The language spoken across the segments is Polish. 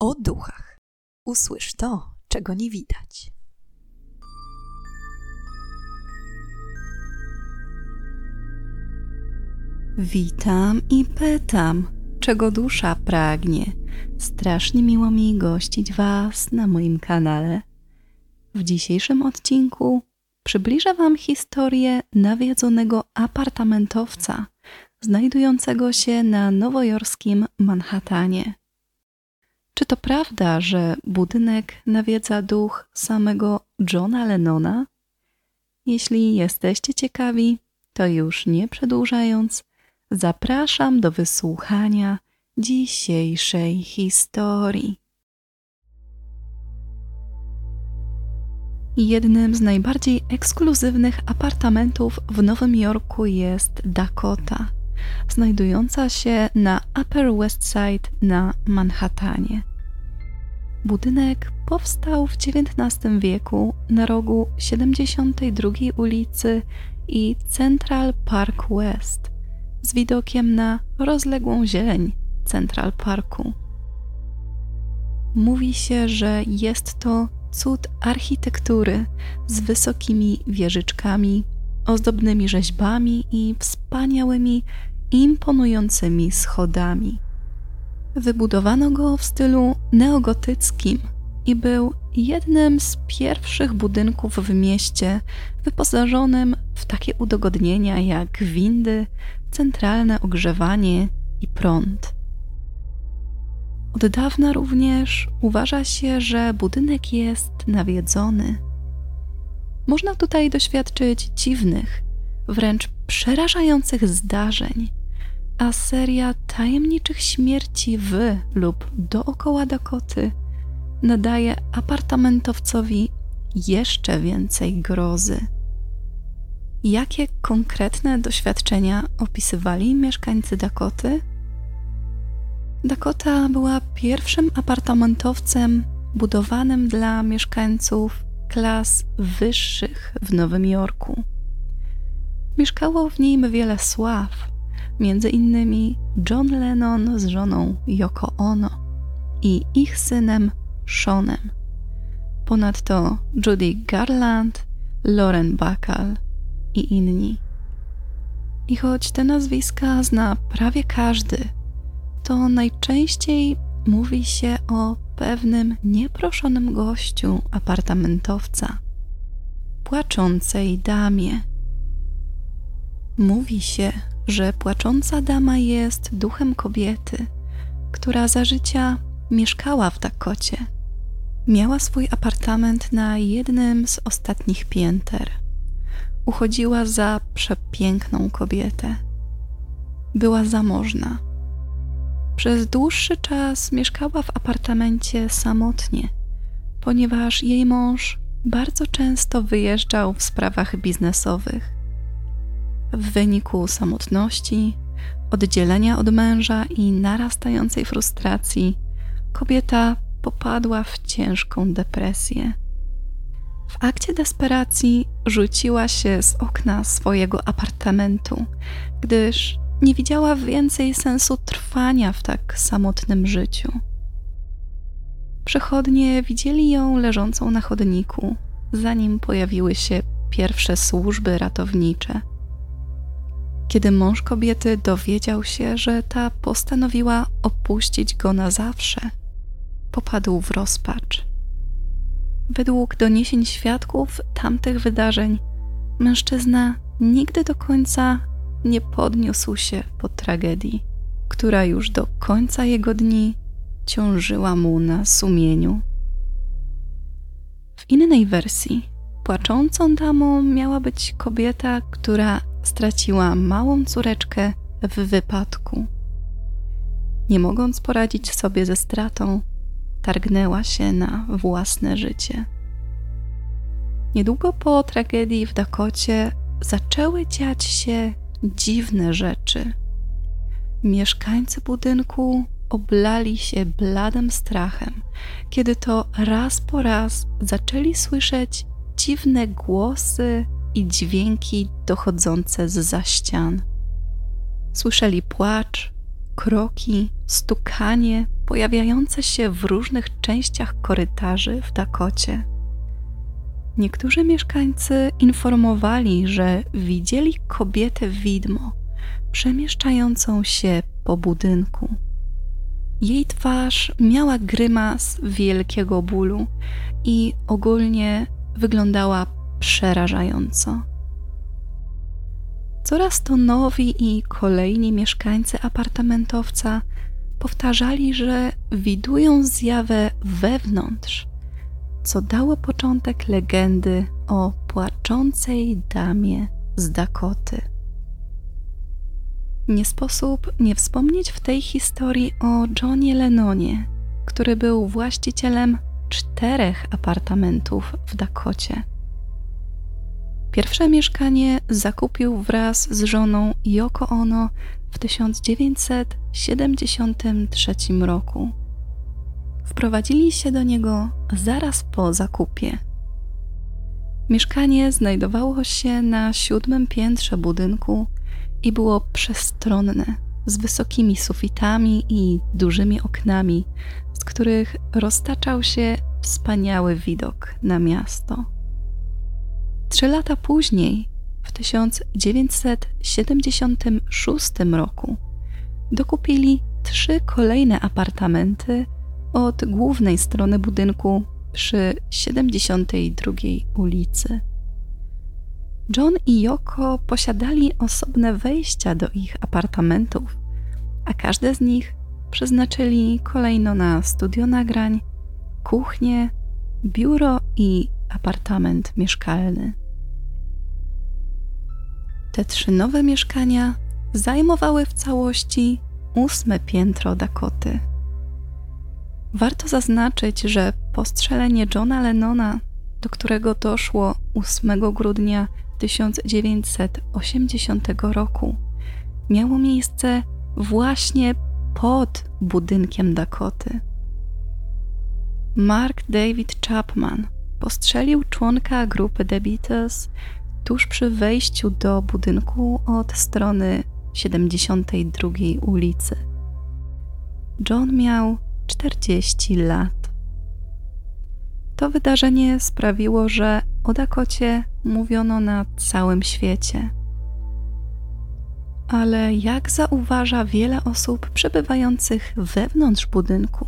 o duchach. Usłysz to, czego nie widać. Witam i pytam, czego dusza pragnie. Strasznie miło mi gościć Was na moim kanale. W dzisiejszym odcinku przybliżę Wam historię nawiedzonego apartamentowca znajdującego się na nowojorskim Manhattanie. Czy to prawda, że budynek nawiedza duch samego Johna Lennona? Jeśli jesteście ciekawi, to już nie przedłużając, zapraszam do wysłuchania dzisiejszej historii. Jednym z najbardziej ekskluzywnych apartamentów w Nowym Jorku jest Dakota, znajdująca się na Upper West Side na Manhattanie. Budynek powstał w XIX wieku na rogu 72 ulicy i Central Park West z widokiem na rozległą zieleń Central Parku. Mówi się, że jest to cud architektury z wysokimi wieżyczkami, ozdobnymi rzeźbami i wspaniałymi, imponującymi schodami. Wybudowano go w stylu neogotyckim i był jednym z pierwszych budynków w mieście wyposażonym w takie udogodnienia jak windy, centralne ogrzewanie i prąd. Od dawna również uważa się, że budynek jest nawiedzony. Można tutaj doświadczyć dziwnych, wręcz przerażających zdarzeń, a seria tajemniczych śmierci w lub dookoła Dakoty nadaje apartamentowcowi jeszcze więcej grozy. Jakie konkretne doświadczenia opisywali mieszkańcy Dakoty? Dakota była pierwszym apartamentowcem budowanym dla mieszkańców klas wyższych w Nowym Jorku. Mieszkało w nim wiele sław, między innymi John Lennon z żoną Yoko Ono i ich synem Seanem. Ponadto Judy Garland, Lauren Bacall i inni. I choć te nazwiska zna prawie każdy, to najczęściej mówi się o pewnym nieproszonym gościu apartamentowca, płaczącej damie. Mówi się, że płacząca dama jest duchem kobiety, która za życia mieszkała w Dakocie. Miała swój apartament na jednym z ostatnich pięter. Uchodziła za przepiękną kobietę. Była zamożna przez dłuższy czas mieszkała w apartamencie samotnie, ponieważ jej mąż bardzo często wyjeżdżał w sprawach biznesowych. W wyniku samotności, oddzielenia od męża i narastającej frustracji, kobieta popadła w ciężką depresję. W akcie desperacji rzuciła się z okna swojego apartamentu, gdyż nie widziała więcej sensu trwania w tak samotnym życiu. Przechodnie widzieli ją leżącą na chodniku, zanim pojawiły się pierwsze służby ratownicze. Kiedy mąż kobiety dowiedział się, że ta postanowiła opuścić go na zawsze, popadł w rozpacz. Według doniesień świadków tamtych wydarzeń, mężczyzna nigdy do końca nie podniósł się po tragedii, która już do końca jego dni ciążyła mu na sumieniu. W innej wersji płaczącą damą miała być kobieta, która straciła małą córeczkę w wypadku. Nie mogąc poradzić sobie ze stratą, targnęła się na własne życie. Niedługo po tragedii w Dakocie zaczęły dziać się dziwne rzeczy. Mieszkańcy budynku oblali się bladym strachem, kiedy to raz po raz zaczęli słyszeć dziwne głosy i dźwięki dochodzące z za ścian. Słyszeli płacz, kroki, stukanie pojawiające się w różnych częściach korytarzy w Dakocie. Niektórzy mieszkańcy informowali, że widzieli kobietę widmo przemieszczającą się po budynku. Jej twarz miała grymas wielkiego bólu i ogólnie wyglądała przerażająco. Coraz to nowi i kolejni mieszkańcy apartamentowca powtarzali, że widują zjawę wewnątrz, co dało początek legendy o płaczącej damie z Dakoty. Nie sposób nie wspomnieć w tej historii o Johnie Lennonie, który był właścicielem czterech apartamentów w Dakocie. Pierwsze mieszkanie zakupił wraz z żoną Yoko Ono w 1973 roku. Wprowadzili się do niego zaraz po zakupie. Mieszkanie znajdowało się na siódmym piętrze budynku i było przestronne, z wysokimi sufitami i dużymi oknami, z których roztaczał się wspaniały widok na miasto. Trzy lata później, w 1976 roku, dokupili trzy kolejne apartamenty od głównej strony budynku przy 72 ulicy. John i Yoko posiadali osobne wejścia do ich apartamentów, a każde z nich przeznaczyli kolejno na studio nagrań, kuchnię, biuro i apartament mieszkalny. Te trzy nowe mieszkania zajmowały w całości ósme piętro Dakoty. Warto zaznaczyć, że postrzelenie Johna Lennona, do którego doszło 8 grudnia 1980 roku, miało miejsce właśnie pod budynkiem Dakoty. Mark David Chapman postrzelił członka grupy The Beatles tuż przy wejściu do budynku od strony 72 ulicy. John miał 40 lat. To wydarzenie sprawiło, że o Dakocie mówiono na całym świecie. Ale jak zauważa wiele osób przebywających wewnątrz budynku,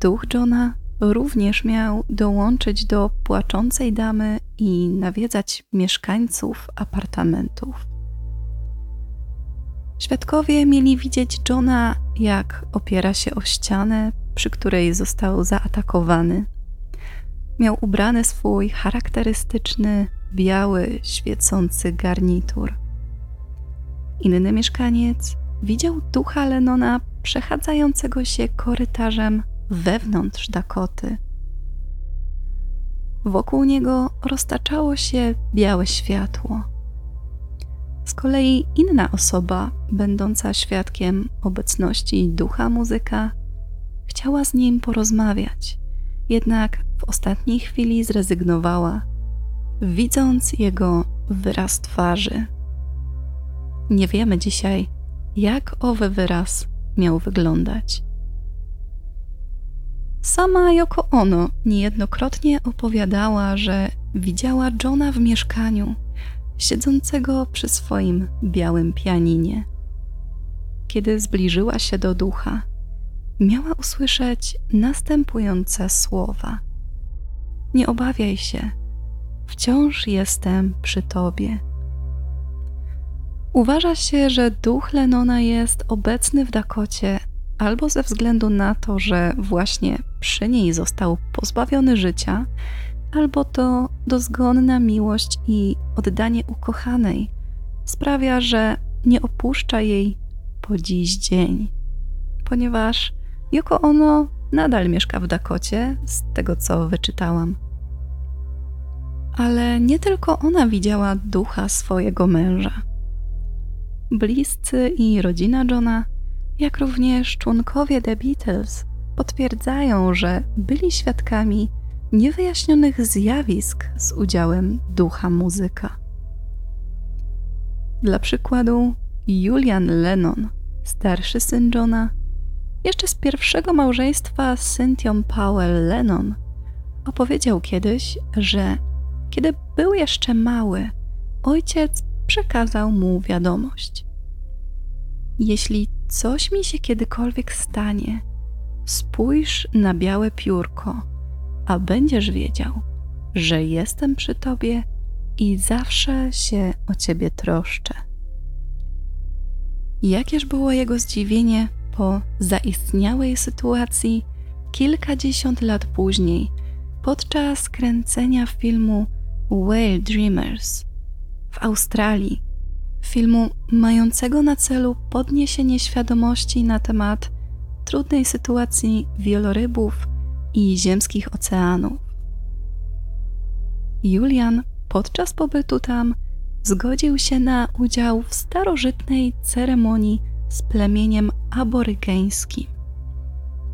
duch Johna również miał dołączyć do płaczącej damy i nawiedzać mieszkańców apartamentów. Świadkowie mieli widzieć Johna, jak opiera się o ścianę, przy której został zaatakowany. Miał ubrany swój charakterystyczny, biały, świecący garnitur. Inny mieszkaniec widział ducha Lenona przechadzającego się korytarzem wewnątrz Dakoty. Wokół niego roztaczało się białe światło. Z kolei inna osoba, będąca świadkiem obecności ducha muzyka, chciała z nim porozmawiać, jednak w ostatniej chwili zrezygnowała, widząc jego wyraz twarzy. Nie wiemy dzisiaj, jak owy wyraz miał wyglądać. Sama Yoko Ono niejednokrotnie opowiadała, że widziała Johna w mieszkaniu, siedzącego przy swoim białym pianinie. Kiedy zbliżyła się do ducha, miała usłyszeć następujące słowa: Nie obawiaj się, wciąż jestem przy tobie. Uważa się, że duch Lenona jest obecny w Dakocie albo ze względu na to, że właśnie przy niej został pozbawiony życia, albo to dozgonna miłość i oddanie ukochanej sprawia, że nie opuszcza jej po dziś dzień, ponieważ Yoko Ono nadal mieszka w Dakocie, z tego co wyczytałam. Ale nie tylko ona widziała ducha swojego męża. Bliscy i rodzina Johna jak również członkowie The Beatles potwierdzają, że byli świadkami niewyjaśnionych zjawisk z udziałem ducha muzyka. Dla przykładu, Julian Lennon, starszy syn Johna, jeszcze z pierwszego małżeństwa z Cynthią Powell Lennon, opowiedział kiedyś, że kiedy był jeszcze mały, ojciec przekazał mu wiadomość. Jeśli coś mi się kiedykolwiek stanie, spójrz na białe piórko, a będziesz wiedział, że jestem przy tobie i zawsze się o ciebie troszczę. Jakież było jego zdziwienie po zaistniałej sytuacji kilkadziesiąt lat później, podczas kręcenia filmu Whale Dreamers w Australii, filmu mającego na celu podniesienie świadomości na temat trudnej sytuacji wielorybów i ziemskich oceanów. Julian podczas pobytu tam zgodził się na udział w starożytnej ceremonii z plemieniem aborygeńskim.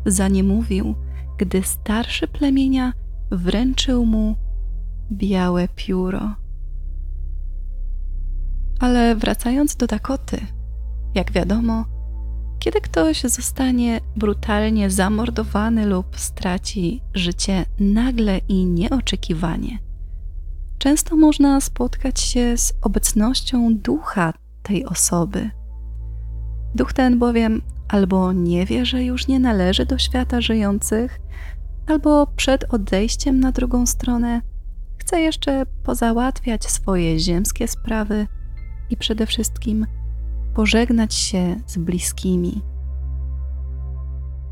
Za nie mówił, gdy starszy plemienia wręczył mu białe pióro. Ale wracając do Dakoty, jak wiadomo, kiedy ktoś zostanie brutalnie zamordowany lub straci życie nagle i nieoczekiwanie, często można spotkać się z obecnością ducha tej osoby. Duch ten bowiem albo nie wie, że już nie należy do świata żyjących, albo przed odejściem na drugą stronę chce jeszcze pozałatwiać swoje ziemskie sprawy i przede wszystkim pożegnać się z bliskimi.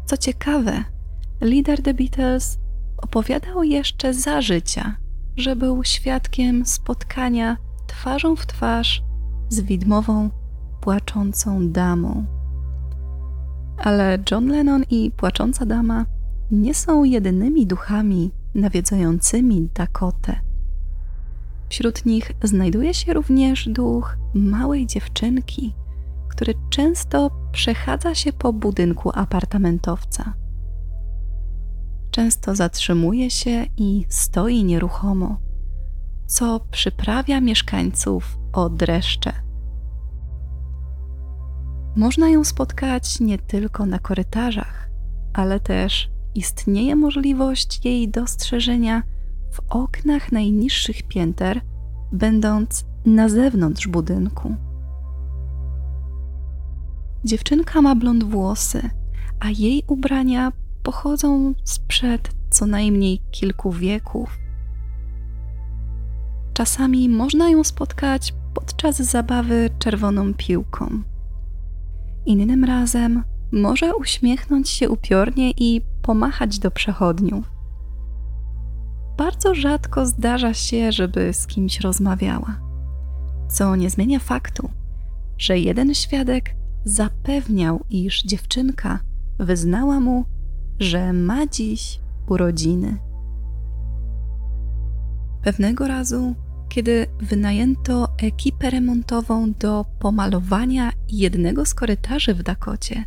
Co ciekawe, lider The Beatles opowiadał jeszcze za życia, że był świadkiem spotkania twarzą w twarz z widmową, płaczącą damą. Ale John Lennon i płacząca dama nie są jedynymi duchami nawiedzającymi Dakotę. Wśród nich znajduje się również duch małej dziewczynki, który często przechadza się po budynku apartamentowca. Często zatrzymuje się i stoi nieruchomo, co przyprawia mieszkańców o dreszcze. Można ją spotkać nie tylko na korytarzach, ale też istnieje możliwość jej dostrzeżenia w oknach najniższych pięter, będąc na zewnątrz budynku. Dziewczynka ma blond włosy, a jej ubrania pochodzą sprzed co najmniej kilku wieków. Czasami można ją spotkać podczas zabawy czerwoną piłką. Innym razem może uśmiechnąć się upiornie i pomachać do przechodniów. Bardzo rzadko zdarza się, żeby z kimś rozmawiała, co nie zmienia faktu, że jeden świadek zapewniał, iż dziewczynka wyznała mu, że ma dziś urodziny. Pewnego razu, kiedy wynajęto ekipę remontową do pomalowania jednego z korytarzy w Dakocie,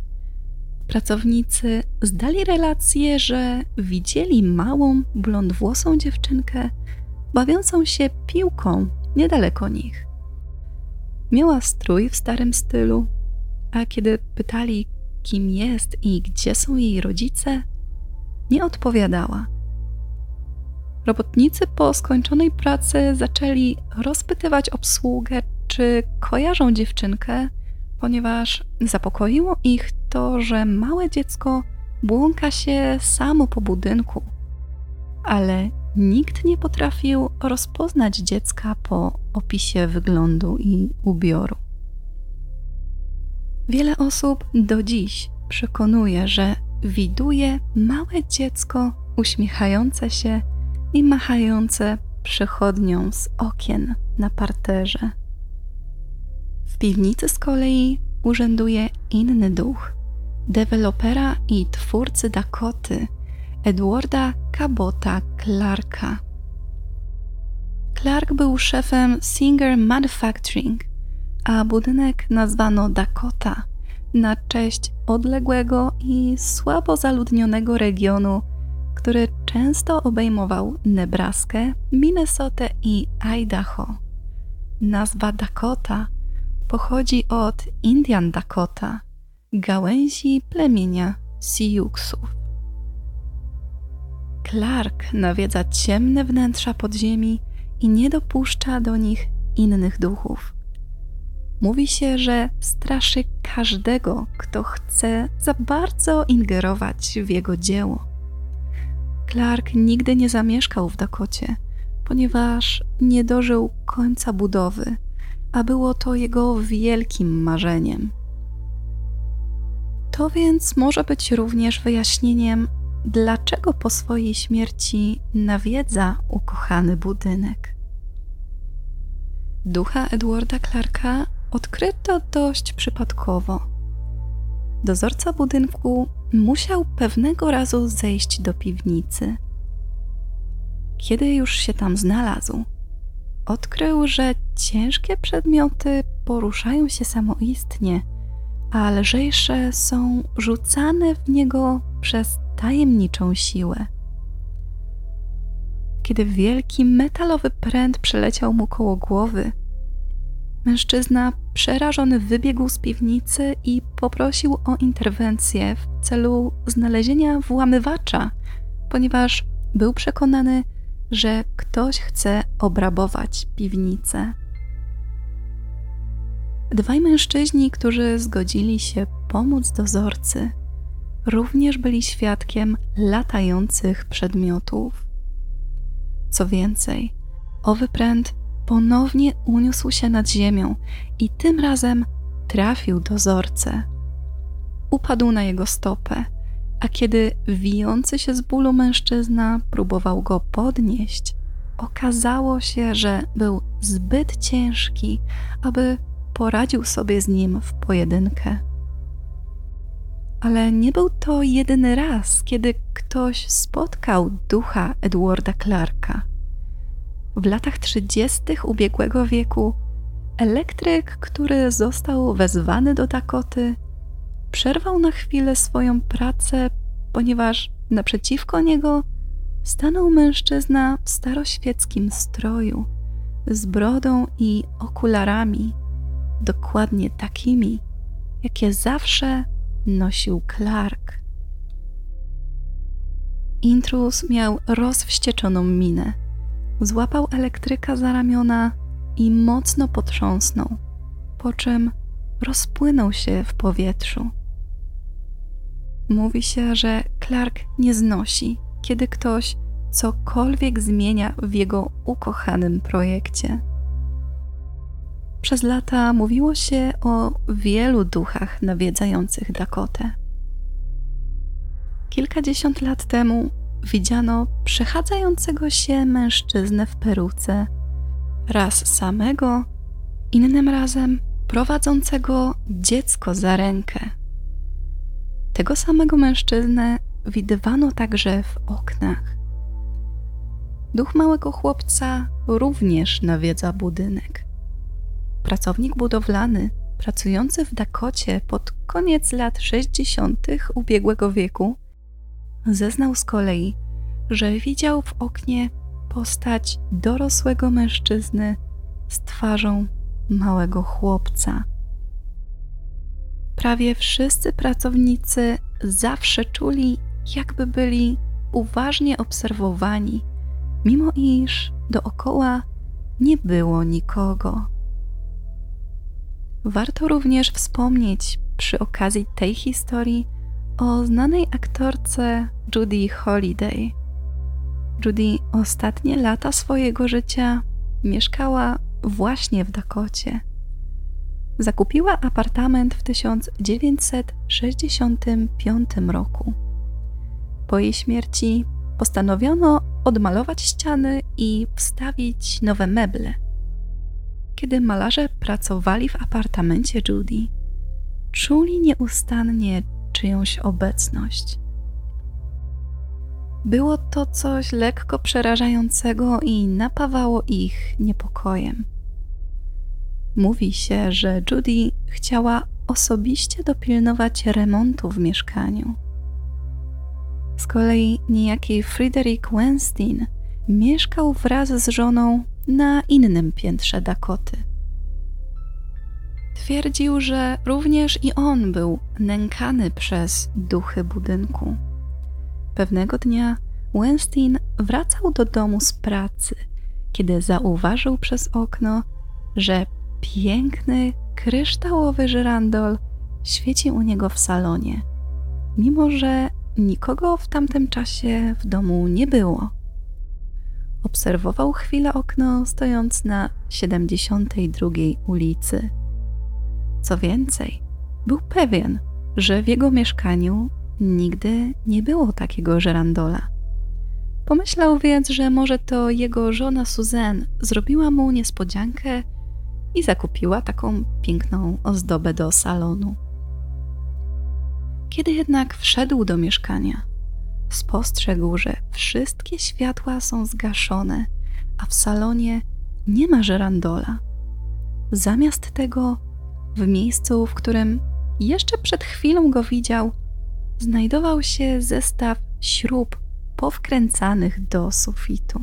pracownicy zdali relację, że widzieli małą, blondwłosą dziewczynkę bawiącą się piłką niedaleko nich. Miała strój w starym stylu, a kiedy pytali, kim jest i gdzie są jej rodzice, nie odpowiadała. Robotnicy po skończonej pracy zaczęli rozpytywać obsługę, czy kojarzą dziewczynkę, ponieważ zapokoiło ich to, że małe dziecko błąka się samo po budynku, ale nikt nie potrafił rozpoznać dziecka po opisie wyglądu i ubioru. Wiele osób do dziś przekonuje, że widuje małe dziecko uśmiechające się i machające przechodnią z okien na parterze. W piwnicy z kolei urzęduje inny duch, dewelopera i twórcy Dakoty, Edwarda Cabota Clarka. Clark był szefem Singer Manufacturing, a budynek nazwano Dakota na cześć odległego i słabo zaludnionego regionu, który często obejmował Nebraskę, Minnesotę i Idaho. Nazwa Dakota pochodzi od Indian Dakota, gałęzi plemienia Siuxów. Clark nawiedza ciemne wnętrza podziemi i nie dopuszcza do nich innych duchów. Mówi się, że straszy każdego, kto chce za bardzo ingerować w jego dzieło. Clark nigdy nie zamieszkał w Dakocie, ponieważ nie dożył końca budowy, a było to jego wielkim marzeniem. To więc może być również wyjaśnieniem, dlaczego po swojej śmierci nawiedza ukochany budynek. Ducha Edwarda Clarka odkryto dość przypadkowo. Dozorca budynku musiał pewnego razu zejść do piwnicy. Kiedy już się tam znalazł, odkrył, że ciężkie przedmioty poruszają się samoistnie, a lżejsze są rzucane w niego przez tajemniczą siłę. Kiedy wielki metalowy pręt przeleciał mu koło głowy, mężczyzna przerażony wybiegł z piwnicy i poprosił o interwencję w celu znalezienia włamywacza, ponieważ był przekonany, że ktoś chce obrabować piwnicę. Dwaj mężczyźni, którzy zgodzili się pomóc dozorcy, również byli świadkiem latających przedmiotów. Co więcej, owy pręt ponownie uniósł się nad ziemią i tym razem trafił dozorcę. Upadł na jego stopę, a kiedy wijący się z bólu mężczyzna próbował go podnieść, okazało się, że był zbyt ciężki, aby poradził sobie z nim w pojedynkę. Ale nie był to jedyny raz, kiedy ktoś spotkał ducha Edwarda Clarka. W latach 30. ubiegłego wieku elektryk, który został wezwany do Dakoty, przerwał na chwilę swoją pracę, ponieważ naprzeciwko niego stanął mężczyzna w staroświeckim stroju, z brodą i okularami, dokładnie takimi, jakie zawsze nosił Clark. Intrus miał rozwścieczoną minę. Złapał elektryka za ramiona i mocno potrząsnął, po czym rozpłynął się w powietrzu. Mówi się, że Clark nie znosi, kiedy ktoś cokolwiek zmienia w jego ukochanym projekcie. Przez lata mówiło się o wielu duchach nawiedzających Dakotę. Kilkadziesiąt lat temu widziano przechadzającego się mężczyznę w peruce, raz samego, innym razem prowadzącego dziecko za rękę. Tego samego mężczyznę widywano także w oknach. Duch małego chłopca również nawiedza budynek. Pracownik budowlany, pracujący w Dakocie pod koniec lat 60. ubiegłego wieku, zeznał z kolei, że widział w oknie postać dorosłego mężczyzny z twarzą małego chłopca. Prawie wszyscy pracownicy zawsze czuli, jakby byli uważnie obserwowani, mimo iż dookoła nie było nikogo. Warto również wspomnieć przy okazji tej historii o znanej aktorce Judy Holiday. Judy ostatnie lata swojego życia mieszkała właśnie w Dakocie. Zakupiła apartament w 1965 roku. Po jej śmierci postanowiono odmalować ściany i wstawić nowe meble. Kiedy malarze pracowali w apartamencie Judy, czuli nieustannie czyjąś obecność. Było to coś lekko przerażającego i napawało ich niepokojem. Mówi się, że Judy chciała osobiście dopilnować remontu w mieszkaniu. Z kolei niejaki Frederick Weinstein mieszkał wraz z żoną na innym piętrze Dakoty. Twierdził, że również i on był nękany przez duchy budynku. Pewnego dnia Weinstein wracał do domu z pracy, kiedy zauważył przez okno, że piękny, kryształowy żyrandol świeci u niego w salonie, mimo że nikogo w tamtym czasie w domu nie było. Obserwował chwilę okno, stojąc na 72 ulicy. Co więcej, był pewien, że w jego mieszkaniu nigdy nie było takiego żerandola. Pomyślał więc, że może to jego żona Suzanne zrobiła mu niespodziankę i zakupiła taką piękną ozdobę do salonu. Kiedy jednak wszedł do mieszkania, spostrzegł, że wszystkie światła są zgaszone, a w salonie nie ma żerandola. Zamiast tego, w miejscu, w którym jeszcze przed chwilą go widział, znajdował się zestaw śrub powkręcanych do sufitu.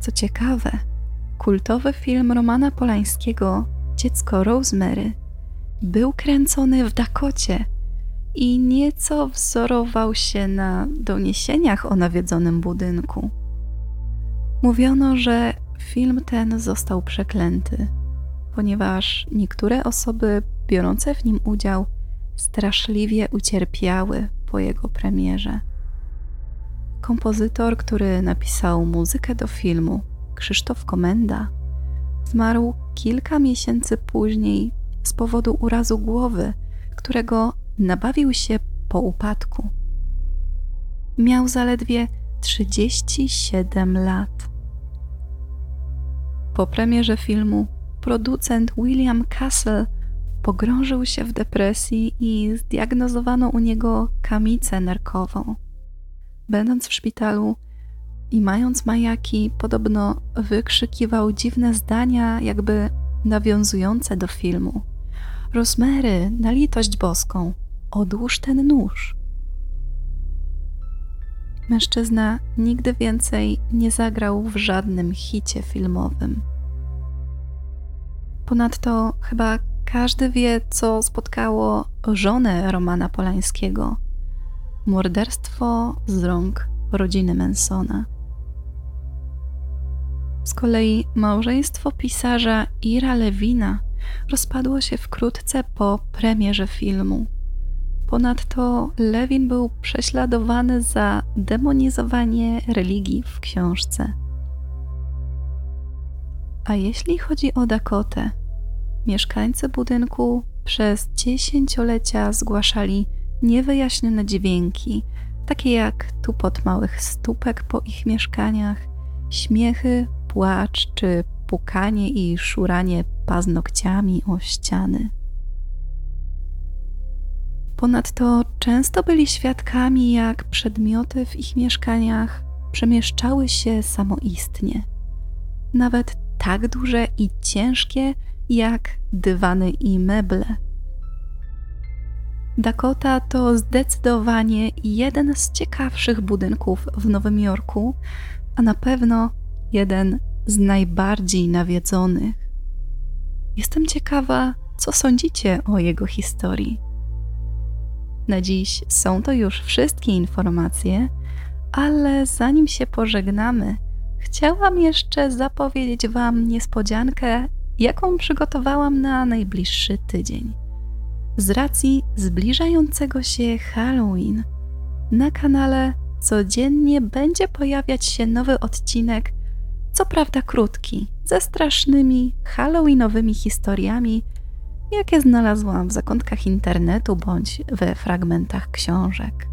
Co ciekawe, kultowy film Romana Polańskiego Dziecko Rosemary był kręcony w Dakocie i nieco wzorował się na doniesieniach o nawiedzonym budynku. Mówiono, że film ten został przeklęty, ponieważ niektóre osoby biorące w nim udział straszliwie ucierpiały po jego premierze. Kompozytor, który napisał muzykę do filmu, Krzysztof Komenda, zmarł kilka miesięcy później z powodu urazu głowy, którego nabawił się po upadku. Miał zaledwie 37 lat. Po premierze filmu producent William Castle pogrążył się w depresji i zdiagnozowano u niego kamicę nerkową. Będąc w szpitalu i mając majaki, podobno wykrzykiwał dziwne zdania, jakby nawiązujące do filmu. Rosemary, na litość boską, odłóż ten nóż. Mężczyzna nigdy więcej nie zagrał w żadnym hicie filmowym. Ponadto chyba każdy wie, co spotkało żonę Romana Polańskiego. Morderstwo z rąk rodziny Mansona. Z kolei małżeństwo pisarza Ira Lewina rozpadło się wkrótce po premierze filmu. Ponadto Lewin był prześladowany za demonizowanie religii w książce. A jeśli chodzi o Dakotę, mieszkańcy budynku przez dziesięciolecia zgłaszali niewyjaśnione dźwięki, takie jak tupot małych stópek po ich mieszkaniach, śmiechy, płacz czy pukanie i szuranie paznokciami o ściany. Ponadto często byli świadkami, jak przedmioty w ich mieszkaniach przemieszczały się samoistnie. Nawet tak duże i ciężkie jak dywany i meble. Dakota to zdecydowanie jeden z ciekawszych budynków w Nowym Jorku, a na pewno jeden z najbardziej nawiedzonych. Jestem ciekawa, co sądzicie o jego historii. Na dziś są to już wszystkie informacje, ale zanim się pożegnamy, chciałam jeszcze zapowiedzieć Wam niespodziankę, jaką przygotowałam na najbliższy tydzień. Z racji zbliżającego się Halloween, na kanale codziennie będzie pojawiać się nowy odcinek co prawda krótki, ze strasznymi, halloweenowymi historiami, jakie znalazłam w zakątkach internetu bądź we fragmentach książek.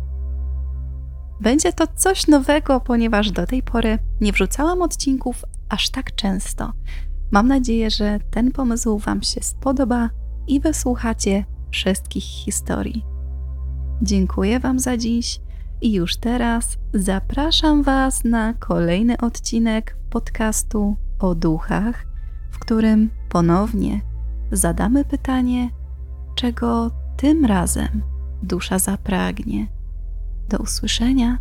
Będzie to coś nowego, ponieważ do tej pory nie wrzucałam odcinków aż tak często. Mam nadzieję, że ten pomysł Wam się spodoba i wysłuchacie wszystkich historii. Dziękuję Wam za dziś i już teraz zapraszam Was na kolejny odcinek podcastu o duchach, w którym ponownie zadamy pytanie, czego tym razem dusza zapragnie. Do usłyszenia.